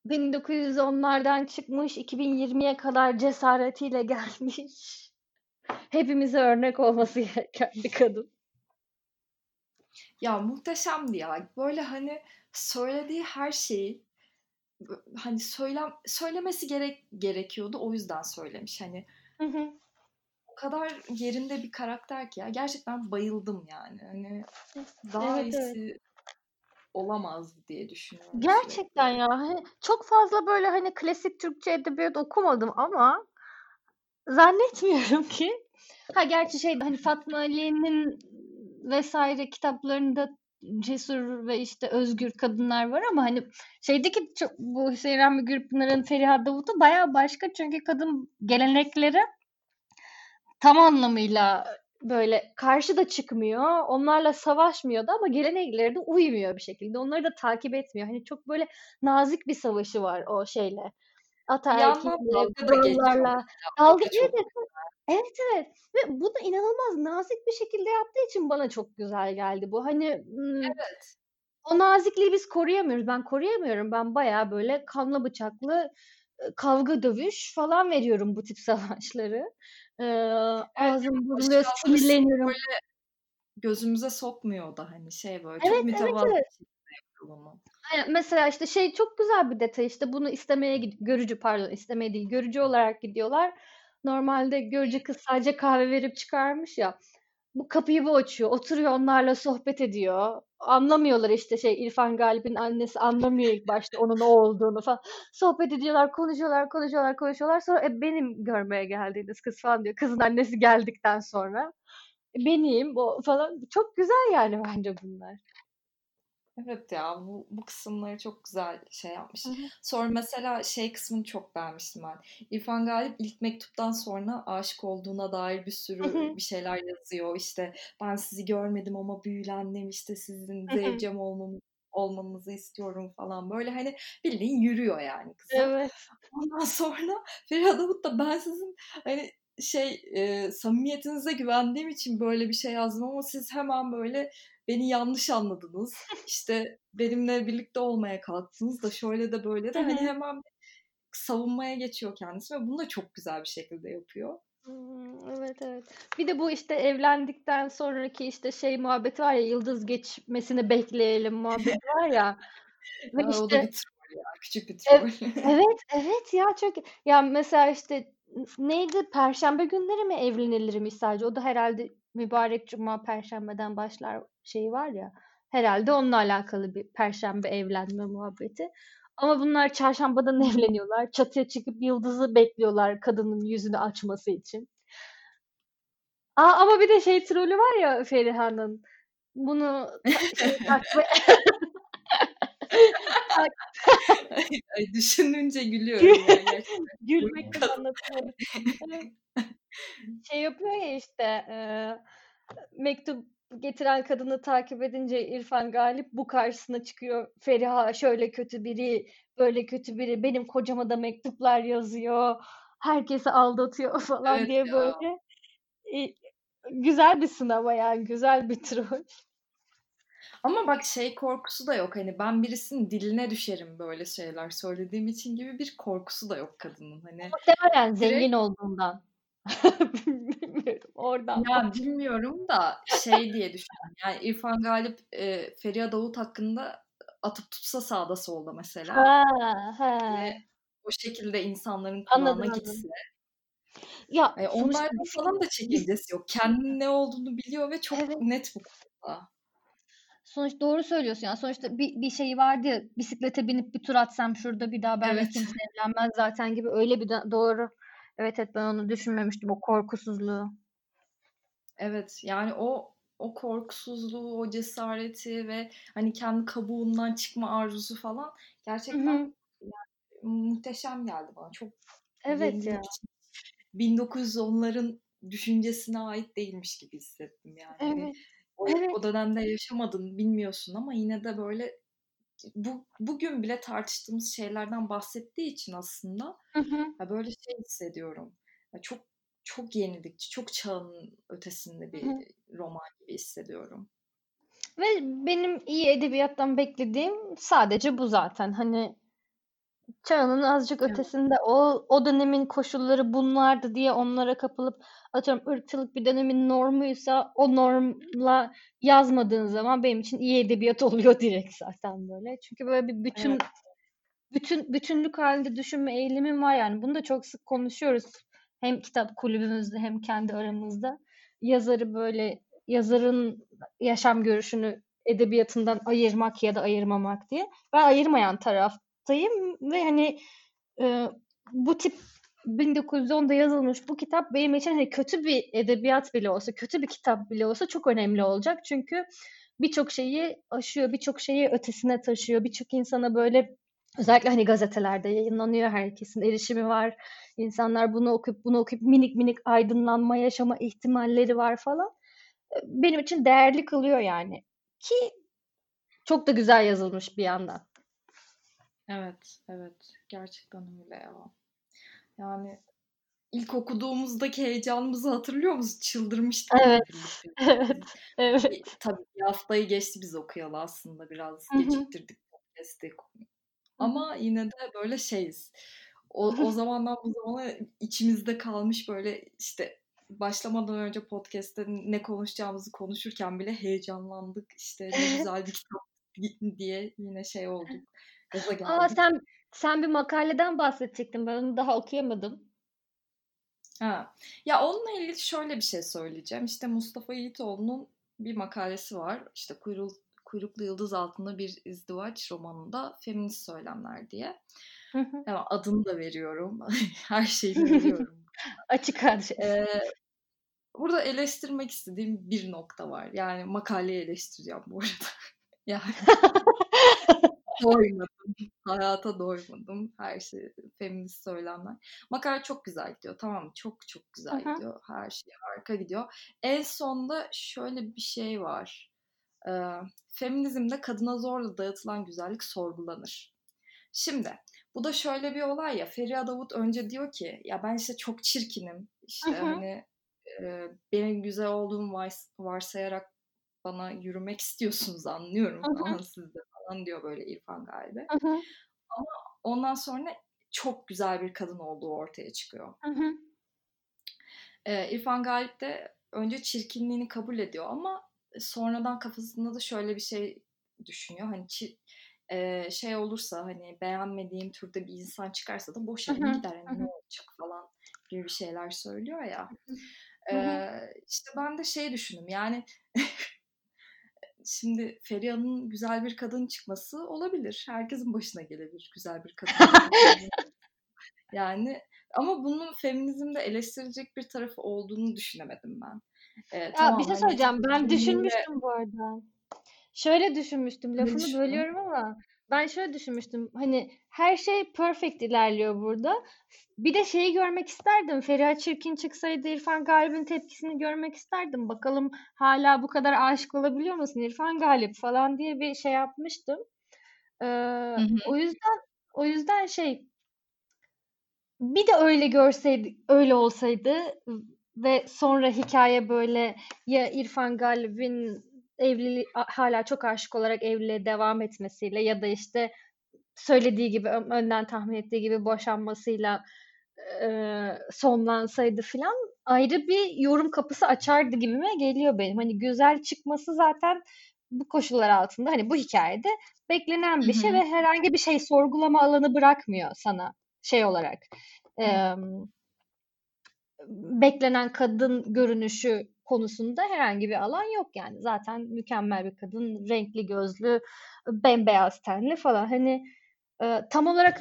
[SPEAKER 2] 1910'lardan çıkmış, 2020'ye kadar cesaretiyle gelmiş. Hepimize örnek olması gereken bir kadın.
[SPEAKER 1] Ya muhteşemdi ya. Böyle hani söylediği her şeyi hani söylem söylemesi gerek gerekiyordu. O yüzden söylemiş. Hani
[SPEAKER 2] Hı hı.
[SPEAKER 1] o kadar yerinde bir karakter ki ya. Gerçekten bayıldım yani. Hani daha
[SPEAKER 2] Evet, evet.
[SPEAKER 1] iyisi olamazdı diye düşünüyorum
[SPEAKER 2] Gerçekten ya. Hani çok fazla böyle hani klasik Türkçe edebiyat okumadım ama zannetmiyorum ki ha gerçi şey hani Fatma Ali'nin vesaire kitaplarında cesur ve işte özgür kadınlar var ama hani şeydeki çok, bu Hüseyin Rahmi Gürpınar'ın Feriha Davut'u bayağı başka çünkü kadın gelenekleri tam anlamıyla böyle karşı da çıkmıyor. Onlarla savaşmıyor da ama gelenekleri de uymuyor bir şekilde. Onları da takip etmiyor. Hani çok böyle nazik bir savaşı var o şeyle. Ataerkiyle,
[SPEAKER 1] dalga da geçiyor.
[SPEAKER 2] Dalga,
[SPEAKER 1] Dalga
[SPEAKER 2] evet, evet, evet. Ve bunu inanılmaz nazik bir şekilde yaptığı için bana çok güzel geldi bu. Hani
[SPEAKER 1] evet.
[SPEAKER 2] o nazikliği biz koruyamıyoruz. Ben koruyamıyorum. Ben bayağı böyle kanlı bıçaklı kavga dövüş falan veriyorum bu tip <laughs> savaşları. Ee, ağzım burnum sinirleniyorum.
[SPEAKER 1] Böyle gözümüze sokmuyor da hani şey böyle
[SPEAKER 2] evet,
[SPEAKER 1] çok mütevazı
[SPEAKER 2] evet, evet.
[SPEAKER 1] bunu.
[SPEAKER 2] Mesela işte şey çok güzel bir detay işte bunu istemeye görücü pardon istemeye değil görücü olarak gidiyorlar. Normalde görücü kız sadece kahve verip çıkarmış ya. Bu kapıyı bu açıyor. Oturuyor onlarla sohbet ediyor. Anlamıyorlar işte şey İrfan Galip'in annesi anlamıyor ilk başta onun o olduğunu falan. Sohbet ediyorlar, konuşuyorlar, konuşuyorlar, konuşuyorlar. Sonra e, benim görmeye geldiğiniz kız falan diyor. Kızın annesi geldikten sonra. E, benim o falan. Çok güzel yani bence bunlar.
[SPEAKER 1] Evet ya bu, bu kısımları çok güzel şey yapmış. Hı hı. Sonra mesela şey kısmını çok beğenmiştim ben. İrfan Galip ilk mektuptan sonra aşık olduğuna dair bir sürü hı hı. bir şeyler yazıyor. İşte ben sizi görmedim ama büyülendim işte sizin zevcem olmam, olmanızı istiyorum falan. Böyle hani bildiğin yürüyor yani kıza.
[SPEAKER 2] Evet.
[SPEAKER 1] Ondan sonra Feriha Davut da ben sizin hani şey e, samimiyetinize güvendiğim için böyle bir şey yazdım ama siz hemen böyle beni yanlış anladınız. İşte benimle birlikte olmaya kalktınız da şöyle de böyle de hani hemen savunmaya geçiyor kendisi ve bunu da çok güzel bir şekilde yapıyor.
[SPEAKER 2] Evet evet. Bir de bu işte evlendikten sonraki işte şey muhabbeti var ya yıldız geçmesini bekleyelim muhabbeti <laughs> var ya.
[SPEAKER 1] Ve ya işte, o da bir troll ya. Küçük bir troll. <laughs>
[SPEAKER 2] evet evet ya çok ya mesela işte neydi perşembe günleri mi evlenilirmiş sadece o da herhalde mübarek cuma perşembeden başlar şeyi var ya herhalde onunla alakalı bir perşembe evlenme muhabbeti. Ama bunlar çarşambadan <laughs> evleniyorlar. Çatıya çıkıp yıldızı bekliyorlar kadının yüzünü açması için. Aa, ama bir de şey trolü var ya Feriha'nın. Bunu <laughs> şey, <laughs>
[SPEAKER 1] Ay, düşününce gülüyorum. Yani.
[SPEAKER 2] Gülmekten anlatamıyorum. şey yapıyor ya işte e, mektup getiren kadını takip edince İrfan Galip bu karşısına çıkıyor. Feriha şöyle kötü biri, böyle kötü biri. Benim kocama da mektuplar yazıyor. Herkesi aldatıyor falan evet diye ya. böyle. E, güzel bir sınava yani. Güzel bir troll.
[SPEAKER 1] Ama bak şey korkusu da yok. Hani ben birisinin diline düşerim böyle şeyler söylediğim için gibi bir korkusu da yok kadının. Hani
[SPEAKER 2] Muhtemelen zengin direkt... olduğundan. <laughs> bilmiyorum oradan.
[SPEAKER 1] Ya bilmiyorum da şey diye düşünüyorum. Yani İrfan Galip e, Feriha Davut hakkında atıp tutsa sağda solda mesela.
[SPEAKER 2] Ha, ha.
[SPEAKER 1] Ve o şekilde insanların kulağına anladım, gitse. Anladım.
[SPEAKER 2] Ya
[SPEAKER 1] yani onlardan falan da çekilcesi yok. Kendinin ne olduğunu biliyor ve çok evet. net bu konuda.
[SPEAKER 2] Sonuç doğru söylüyorsun yani. Sonuçta bir, bir şey vardı ya bisiklete binip bir tur atsam şurada bir daha benimle evet. kimse evlenmez zaten gibi öyle bir de, doğru. Evet evet ben onu düşünmemiştim o korkusuzluğu.
[SPEAKER 1] Evet yani o o korkusuzluğu, o cesareti ve hani kendi kabuğundan çıkma arzusu falan gerçekten yani, muhteşem geldi bana. Çok
[SPEAKER 2] evet ya.
[SPEAKER 1] 1910'ların düşüncesine ait değilmiş gibi hissettim yani. Hani
[SPEAKER 2] evet.
[SPEAKER 1] O, evet. o dönemde yaşamadın bilmiyorsun ama yine de böyle bu bugün bile tartıştığımız şeylerden bahsettiği için aslında
[SPEAKER 2] hı hı.
[SPEAKER 1] Ya böyle şey hissediyorum. Ya çok çok yenilikçi, çok çağın ötesinde bir hı roman gibi hissediyorum.
[SPEAKER 2] Ve benim iyi edebiyattan beklediğim sadece bu zaten. Hani çağının azıcık evet. ötesinde o o dönemin koşulları bunlardı diye onlara kapılıp atıyorum ırkçılık bir dönemin normuysa o normla yazmadığın zaman benim için iyi edebiyat <laughs> oluyor direkt zaten böyle. Çünkü böyle bir bütün evet. bütün bütünlük halinde düşünme eğilimim var yani. Bunu da çok sık konuşuyoruz. Hem kitap kulübümüzde hem kendi aramızda. Yazarı böyle yazarın yaşam görüşünü edebiyatından ayırmak ya da ayırmamak diye. Ben ayırmayan taraftayım ve hani e, bu tip 1910'da yazılmış bu kitap benim için hani kötü bir edebiyat bile olsa, kötü bir kitap bile olsa çok önemli olacak. Çünkü birçok şeyi aşıyor, birçok şeyi ötesine taşıyor. Birçok insana böyle özellikle hani gazetelerde yayınlanıyor herkesin erişimi var. İnsanlar bunu okuyup bunu okuyup minik minik aydınlanma yaşama ihtimalleri var falan. Benim için değerli kılıyor yani. Ki çok da güzel yazılmış bir yandan.
[SPEAKER 1] Evet, evet. Gerçekten öyle ya. Yani ilk okuduğumuzdaki heyecanımızı hatırlıyor musun? Çıldırmıştık.
[SPEAKER 2] Evet. <laughs> evet. evet.
[SPEAKER 1] Tabii bir haftayı geçti biz okuyalı aslında biraz Hı-hı. geciktirdik podcast'i. Ama yine de böyle şeyiz. O, o zamandan bu zamana içimizde kalmış böyle işte başlamadan önce podcast'te ne konuşacağımızı konuşurken bile heyecanlandık. İşte ne <laughs> güzel bir kitap diye yine şey olduk.
[SPEAKER 2] Gaza. Aa, sen sen bir makaleden bahsedecektin. Ben onu daha okuyamadım.
[SPEAKER 1] Ha. Ya onunla ilgili şöyle bir şey söyleyeceğim. İşte Mustafa Yiğitoğlu'nun bir makalesi var. İşte Kuyruk, Kuyruklu Yıldız Altında Bir İzdivaç romanında feminist söylemler diye. Hı Yani adını da veriyorum. <laughs> Her şeyi <laughs> veriyorum.
[SPEAKER 2] Açık her şey. Ee,
[SPEAKER 1] burada eleştirmek istediğim bir nokta var. Yani makaleyi eleştireceğim bu arada. <laughs> yani doymadım. Hayata doymadım. Her şey feminist söylemler. Makale çok güzel gidiyor. Tamam Çok çok güzel Aha. gidiyor. Her şey harika gidiyor. En sonda şöyle bir şey var. Ee, feminizmde kadına zorla dağıtılan güzellik sorgulanır. Şimdi bu da şöyle bir olay ya. Feriha Davut önce diyor ki ya ben işte çok çirkinim. İşte Hı-hı. hani e, benim güzel olduğumu varsayarak bana yürümek istiyorsunuz anlıyorum falan sizde falan diyor böyle İrfan galiba. Ama ondan sonra çok güzel bir kadın olduğu ortaya çıkıyor. Ee, İrfan Galip de önce çirkinliğini kabul ediyor ama sonradan kafasında da şöyle bir şey düşünüyor. Hani çir- e, şey olursa hani beğenmediğim türde bir insan çıkarsa da boşanır gider yani ne olacak falan gibi bir şeyler söylüyor ya. Ee, işte ben de şey düşündüm yani şimdi Feriha'nın güzel bir kadın çıkması olabilir. Herkesin başına gelebilir güzel bir kadın. <laughs> yani ama bunun feminizmde eleştirilecek bir tarafı olduğunu düşünemedim ben.
[SPEAKER 2] Ee, ya tamam, bir şey söyleyeceğim. Ben düşünmüştüm bu arada. Şöyle düşünmüştüm. Lafını bölüyorum ama ben şöyle düşünmüştüm. Hani her şey perfect ilerliyor burada. Bir de şeyi görmek isterdim. Feriha Çirkin çıksaydı İrfan Galip'in tepkisini görmek isterdim. Bakalım hala bu kadar aşık olabiliyor musun İrfan Galip falan diye bir şey yapmıştım. Ee, hı hı. O yüzden o yüzden şey bir de öyle görseydi, öyle olsaydı ve sonra hikaye böyle ya İrfan Galip'in evliliği hala çok aşık olarak evliliğe devam etmesiyle ya da işte söylediği gibi önden tahmin ettiği gibi boşanmasıyla e, sonlansaydı filan ayrı bir yorum kapısı açardı gibime geliyor benim. Hani güzel çıkması zaten bu koşullar altında hani bu hikayede beklenen bir şey ve herhangi bir şey sorgulama alanı bırakmıyor sana şey olarak. E, beklenen kadın görünüşü konusunda herhangi bir alan yok yani. Zaten mükemmel bir kadın, renkli gözlü, bembeyaz tenli falan. Hani e, tam olarak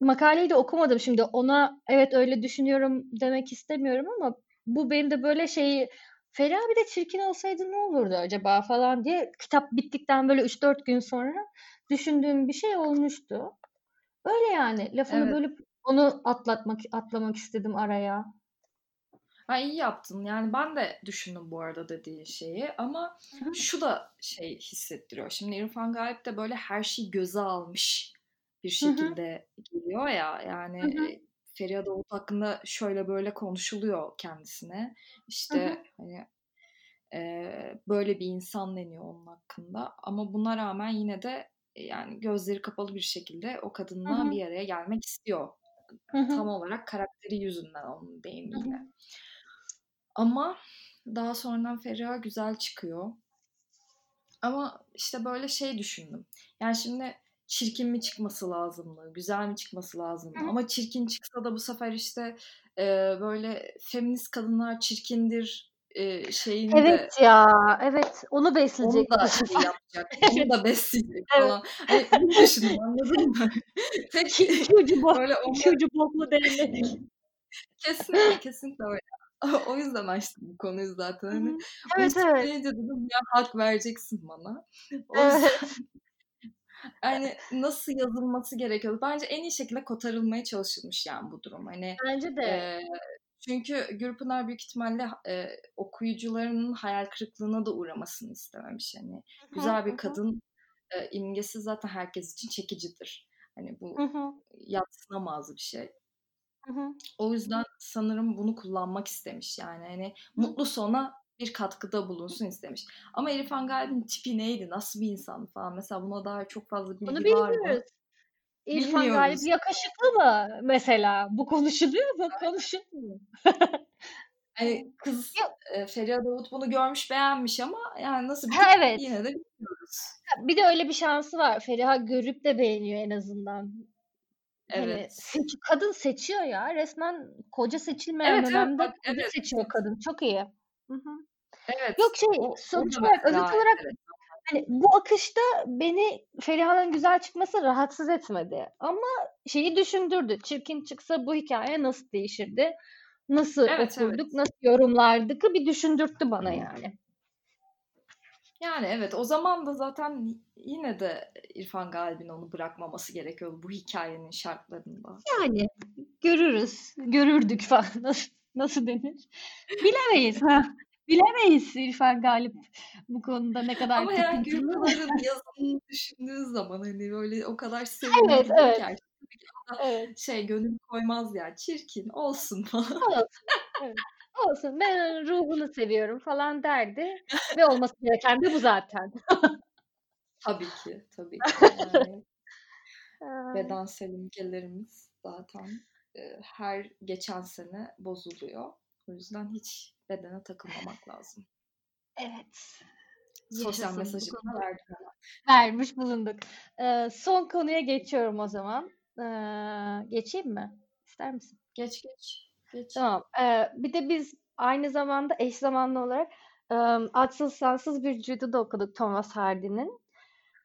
[SPEAKER 2] makaleyi de okumadım şimdi. Ona evet öyle düşünüyorum demek istemiyorum ama bu benim de böyle şeyi Feriha bir de çirkin olsaydı ne olurdu acaba falan diye kitap bittikten böyle 3-4 gün sonra düşündüğüm bir şey olmuştu. Öyle yani. Lafını evet. bölüp onu atlatmak atlamak istedim araya.
[SPEAKER 1] Ha iyi yaptın. Yani ben de düşündüm bu arada dediğin şeyi ama Hı-hı. şu da şey hissettiriyor. Şimdi İrfan Galip de böyle her şeyi göze almış bir şekilde Hı-hı. geliyor ya. Yani Hı-hı. Feriha Davut hakkında şöyle böyle konuşuluyor kendisine. İşte Hı-hı. hani e, böyle bir insan deniyor onun hakkında. Ama buna rağmen yine de yani gözleri kapalı bir şekilde o kadınla Hı-hı. bir araya gelmek istiyor. Hı-hı. Tam olarak karakteri yüzünden onun deyimiyle. Hı-hı. Ama daha sonradan Feriha güzel çıkıyor. Ama işte böyle şey düşündüm. Yani şimdi çirkin mi çıkması lazımdı, güzel mi çıkması lazımdı? Ama çirkin çıksa da bu sefer işte e, böyle feminist kadınlar çirkindir e, şeyinde.
[SPEAKER 2] Evet ya, evet. Onu besleyecek.
[SPEAKER 1] Onu da şey yapacak. <laughs> Onu da besleyecek falan. Hani bunu düşündüm anladın mı? <laughs>
[SPEAKER 2] Tek çocuğu bok, böyle onlar... çocuğu boklu devlet. <laughs>
[SPEAKER 1] kesinlikle kesinlikle öyle. <laughs> o yüzden açtım bu konuyu zaten. Hani evet evet. dedim ya hak vereceksin bana. <laughs> O evet. <laughs> yani nasıl yazılması gerekiyor? Bence en iyi şekilde kotarılmaya çalışılmış yani bu durum. Hani
[SPEAKER 2] Bence de. E,
[SPEAKER 1] çünkü Gürpınar büyük ihtimalle e, okuyucularının hayal kırıklığına da uğramasını istememiş. Hani güzel bir kadın e, imgesi zaten herkes için çekicidir. Hani bu yatsınamaz bir şey. O yüzden sanırım bunu kullanmak istemiş yani. Hani mutlu sona bir katkıda bulunsun istemiş. Ama İrfan Galip'in tipi neydi? Nasıl bir insan falan? Mesela buna dair çok fazla bilgi Bunu var mı?
[SPEAKER 2] İrfan Galip yakışıklı mı mesela? Bu konuşuluyor mu? Konuşulmuyor.
[SPEAKER 1] hani kız e, Feriha Davut bunu görmüş beğenmiş ama yani nasıl bir
[SPEAKER 2] ha, evet.
[SPEAKER 1] yine de bilmiyoruz.
[SPEAKER 2] Bir de öyle bir şansı var. Feriha görüp de beğeniyor en azından. Hani evet. Hani seç, kadın seçiyor ya. Resmen koca seçilmeyen evet, dönemde evet, koca evet. seçiyor kadın. Çok iyi. Hı-hı. Evet. Yok şey o, sonuç olarak özet olarak evet. hani bu akışta beni Feriha'nın güzel çıkması rahatsız etmedi. Ama şeyi düşündürdü. Çirkin çıksa bu hikaye nasıl değişirdi? Nasıl evet, okurduk? Evet. Nasıl yorumlardık? Bir düşündürttü bana yani.
[SPEAKER 1] Yani evet o zaman da zaten yine de İrfan Galip'in onu bırakmaması gerekiyor bu hikayenin şartlarında.
[SPEAKER 2] Yani görürüz, görürdük falan. <laughs> Nasıl, nasıl denir? Bilemeyiz. ha. Bilemeyiz İrfan Galip bu konuda ne kadar
[SPEAKER 1] Ama yani Gülpınar'ın yazımını düşündüğü zaman hani böyle o kadar sevimli evet, evet. ki evet. şey gönül koymaz ya çirkin olsun falan.
[SPEAKER 2] Olsun. <laughs> Evet. Olsun ben ruhunu seviyorum falan derdi ve olması gereken de bu zaten. <laughs>
[SPEAKER 1] tabii ki tabii ki. <laughs> Yani, bedensel imgelerimiz zaten e, her geçen sene bozuluyor. O yüzden hiç bedene takılmamak lazım.
[SPEAKER 2] Evet.
[SPEAKER 1] Sosyal mesajı verdim.
[SPEAKER 2] Vermiş bulunduk. Ee, son konuya geçiyorum o zaman. Ee, geçeyim mi? İster misin?
[SPEAKER 1] Geç geç. Geç.
[SPEAKER 2] Tamam. Ee, bir de biz aynı zamanda eş zamanlı olarak um, Adsız Sansız bir Judo da okuduk Thomas Hardy'nin.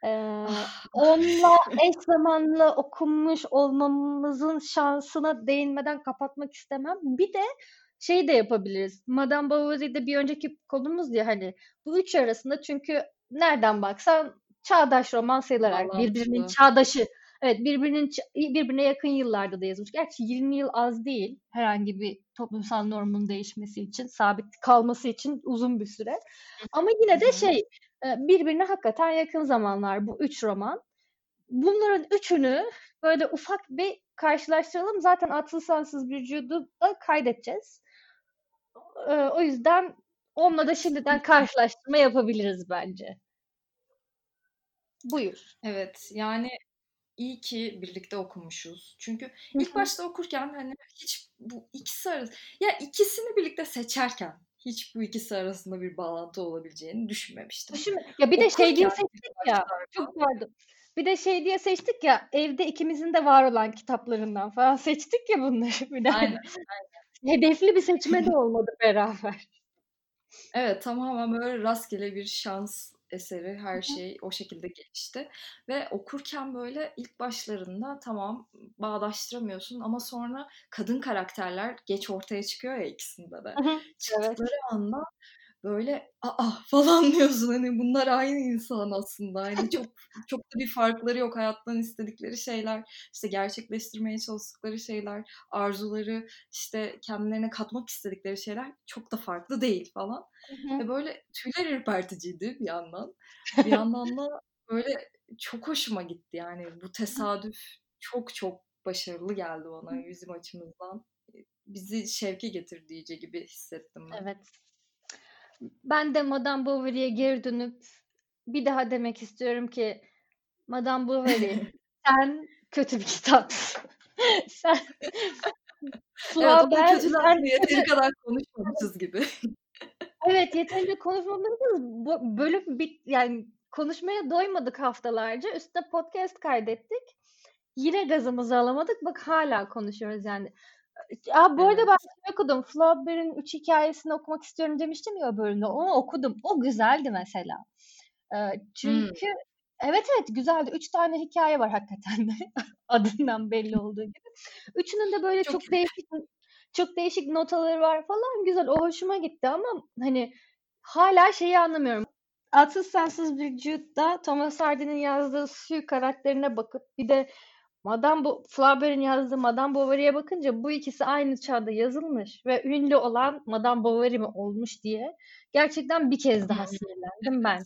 [SPEAKER 2] Ee, onunla eş zamanlı okunmuş olmamızın şansına değinmeden kapatmak istemem. Bir de şey de yapabiliriz. Madame Bovary'de bir önceki konumuz ya hani bu üç arasında çünkü nereden baksan çağdaş roman sayılarak Vallahi birbirinin çağdaşı evet birbirinin birbirine yakın yıllarda da yazılmış. Gerçi 20 yıl az değil herhangi bir toplumsal normun değişmesi için, sabit kalması için uzun bir süre. Ama yine de şey e, birbirine hakikaten yakın zamanlar bu üç roman. Bunların üçünü böyle ufak bir karşılaştıralım. Zaten Atıl Sansız Vücudu da kaydedeceğiz. E, o yüzden onunla da şimdiden karşılaştırma yapabiliriz bence. Buyur.
[SPEAKER 1] Evet yani iyi ki birlikte okumuşuz. Çünkü ilk başta okurken hani hiç bu ikisi arası ya ikisini birlikte seçerken hiç bu ikisi arasında bir bağlantı olabileceğini düşünmemiştim.
[SPEAKER 2] Düşünme. Ya bir de okurken, şey diye seçtik ya. Çok pardon. Bir de şey diye seçtik ya evde ikimizin de var olan kitaplarından falan <laughs> seçtik ya bunları. Bir de aynen, aynen. <laughs> Hedefli bir seçme de olmadı beraber.
[SPEAKER 1] Evet tamamen böyle rastgele bir şans eseri her şey o şekilde gelişti ve okurken böyle ilk başlarında tamam bağdaştıramıyorsun ama sonra kadın karakterler geç ortaya çıkıyor ya ikisinde de. Çıktıkları evet. anda böyle aa <laughs> falan diyorsun. Hani bunlar aynı insan aslında. Hani çok çok da bir farkları yok. Hayattan istedikleri şeyler işte gerçekleştirmeye çalıştıkları şeyler arzuları işte kendilerine katmak istedikleri şeyler çok da farklı değil. falan. Hı ve böyle tüyler ürperticiydi bir yandan. Bir yandan da böyle çok hoşuma gitti yani. Bu tesadüf çok çok başarılı geldi bana bizim açımızdan. Bizi şevke getirdiği gibi hissettim ben.
[SPEAKER 2] Evet ben de Madame Bovary'e geri dönüp bir daha demek istiyorum ki Madame Bovary. <laughs> Sen kötü bir kitapsın. <laughs> sen
[SPEAKER 1] Evet ama kötüler <laughs> yeteri kadar konuşmamışız gibi.
[SPEAKER 2] evet yeterince konuşmamışız. Bu bölüm bit yani konuşmaya doymadık haftalarca. Üstüne podcast kaydettik. Yine gazımızı alamadık. Bak hala konuşuyoruz yani. Aa, bu arada ben şey okudum. Flaubert'in üç hikayesini okumak istiyorum demiştim ya o bölümde. Onu okudum. O güzeldi mesela. Ee, çünkü hmm. evet evet güzeldi. Üç tane hikaye var hakikaten de. <laughs> Adından belli olduğu gibi. Üçünün de böyle çok, çok değişik çok değişik notaları var falan. Güzel. O hoşuma gitti ama hani hala şeyi anlamıyorum. Atsız Sensiz bir Jude'da Thomas Hardy'nin yazdığı Sue karakterine bakıp bir de Madame bu Flaubert'in yazdığı Madame Bovary'e bakınca bu ikisi aynı çağda yazılmış ve ünlü olan Madame Bovary mi olmuş diye gerçekten bir kez daha sinirlendim ben.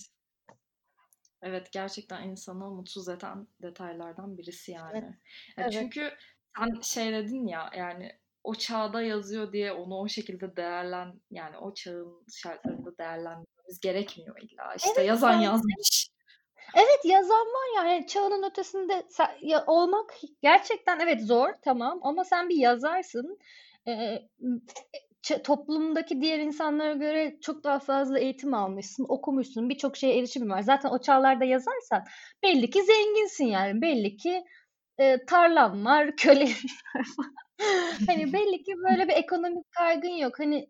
[SPEAKER 1] Evet gerçekten insanı mutsuz eden detaylardan birisi yani. Evet. evet. Çünkü sen şey dedin ya yani o çağda yazıyor diye onu o şekilde değerlen yani o çağın şartlarında değerlendirmemiz gerekmiyor illa. İşte evet, yazan yani. yazmış.
[SPEAKER 2] Evet yazan var yani çağının ötesinde ya, olmak gerçekten evet zor tamam ama sen bir yazarsın. Ee, toplumdaki diğer insanlara göre çok daha fazla eğitim almışsın, okumuşsun, birçok şeye erişimin var. Zaten o çağlarda yazarsan belli ki zenginsin yani. Belli ki e, tarlam var, <laughs> köle var hani <laughs> belli ki böyle bir ekonomik kaygın yok. Hani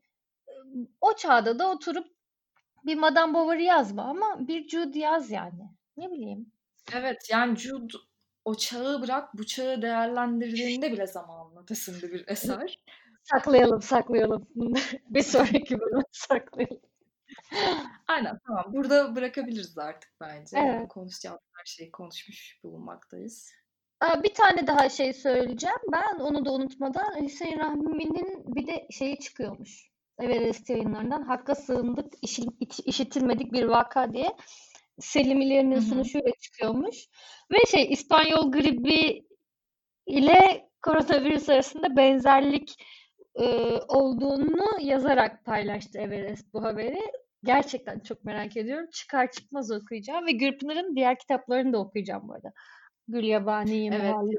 [SPEAKER 2] o çağda da oturup bir Madame Bovary yazma ama bir Jude yaz yani. Ne bileyim.
[SPEAKER 1] Evet yani Jude o çağı bırak bu çağı değerlendirdiğinde bile zamanın ötesinde bir eser. <laughs>
[SPEAKER 2] saklayalım saklayalım. <laughs> bir sonraki bölüm saklayalım.
[SPEAKER 1] Aynen tamam. Burada bırakabiliriz artık bence. Evet. Yani konuşacağımız her şeyi konuşmuş bulunmaktayız.
[SPEAKER 2] Bir tane daha şey söyleyeceğim. Ben onu da unutmadan Hüseyin Rahmi'nin bir de şeyi çıkıyormuş. Everest yayınlarından Hakka sığındık, işitilmedik bir vaka diye. Selimilerinin sunuşuyla çıkıyormuş. Ve şey İspanyol gribi ile koronavirüs arasında benzerlik e, olduğunu yazarak paylaştı Everest bu haberi. Gerçekten çok merak ediyorum. Çıkar çıkmaz okuyacağım ve Gürpınar'ın diğer kitaplarını da okuyacağım bu arada. Gülyabani'yi,
[SPEAKER 1] evet, Muhalli,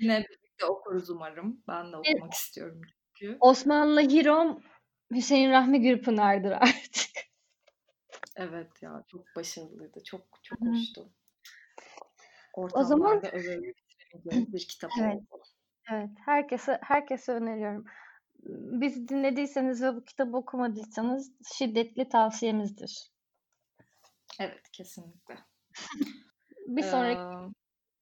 [SPEAKER 1] Yine birlikte okuruz umarım. Ben de okumak evet. istiyorum çünkü.
[SPEAKER 2] Osmanlı Hirom Hüseyin Rahmi Gürpınar'dır <laughs> artık.
[SPEAKER 1] Evet ya çok başarılıydı. Çok çok Hı. hoştu. Ortamlarda o zaman <clears throat> bir kitap
[SPEAKER 2] evet. oldu. Evet, herkese herkese öneriyorum. Bizi dinlediyseniz ve bu kitabı okumadıysanız şiddetli tavsiyemizdir.
[SPEAKER 1] Evet, kesinlikle. <laughs>
[SPEAKER 2] bir sonraki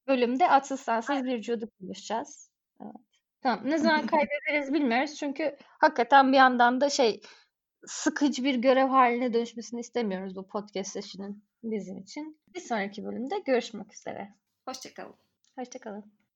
[SPEAKER 2] bölümde atsız sensiz bir vücudu konuşacağız. Evet. Tamam. Ne zaman kaydederiz bilmiyoruz. Çünkü hakikaten bir yandan da şey sıkıcı bir görev haline dönüşmesini istemiyoruz bu podcast sesinin bizim için. Bir sonraki bölümde görüşmek üzere.
[SPEAKER 1] Hoşçakalın.
[SPEAKER 2] Hoşçakalın.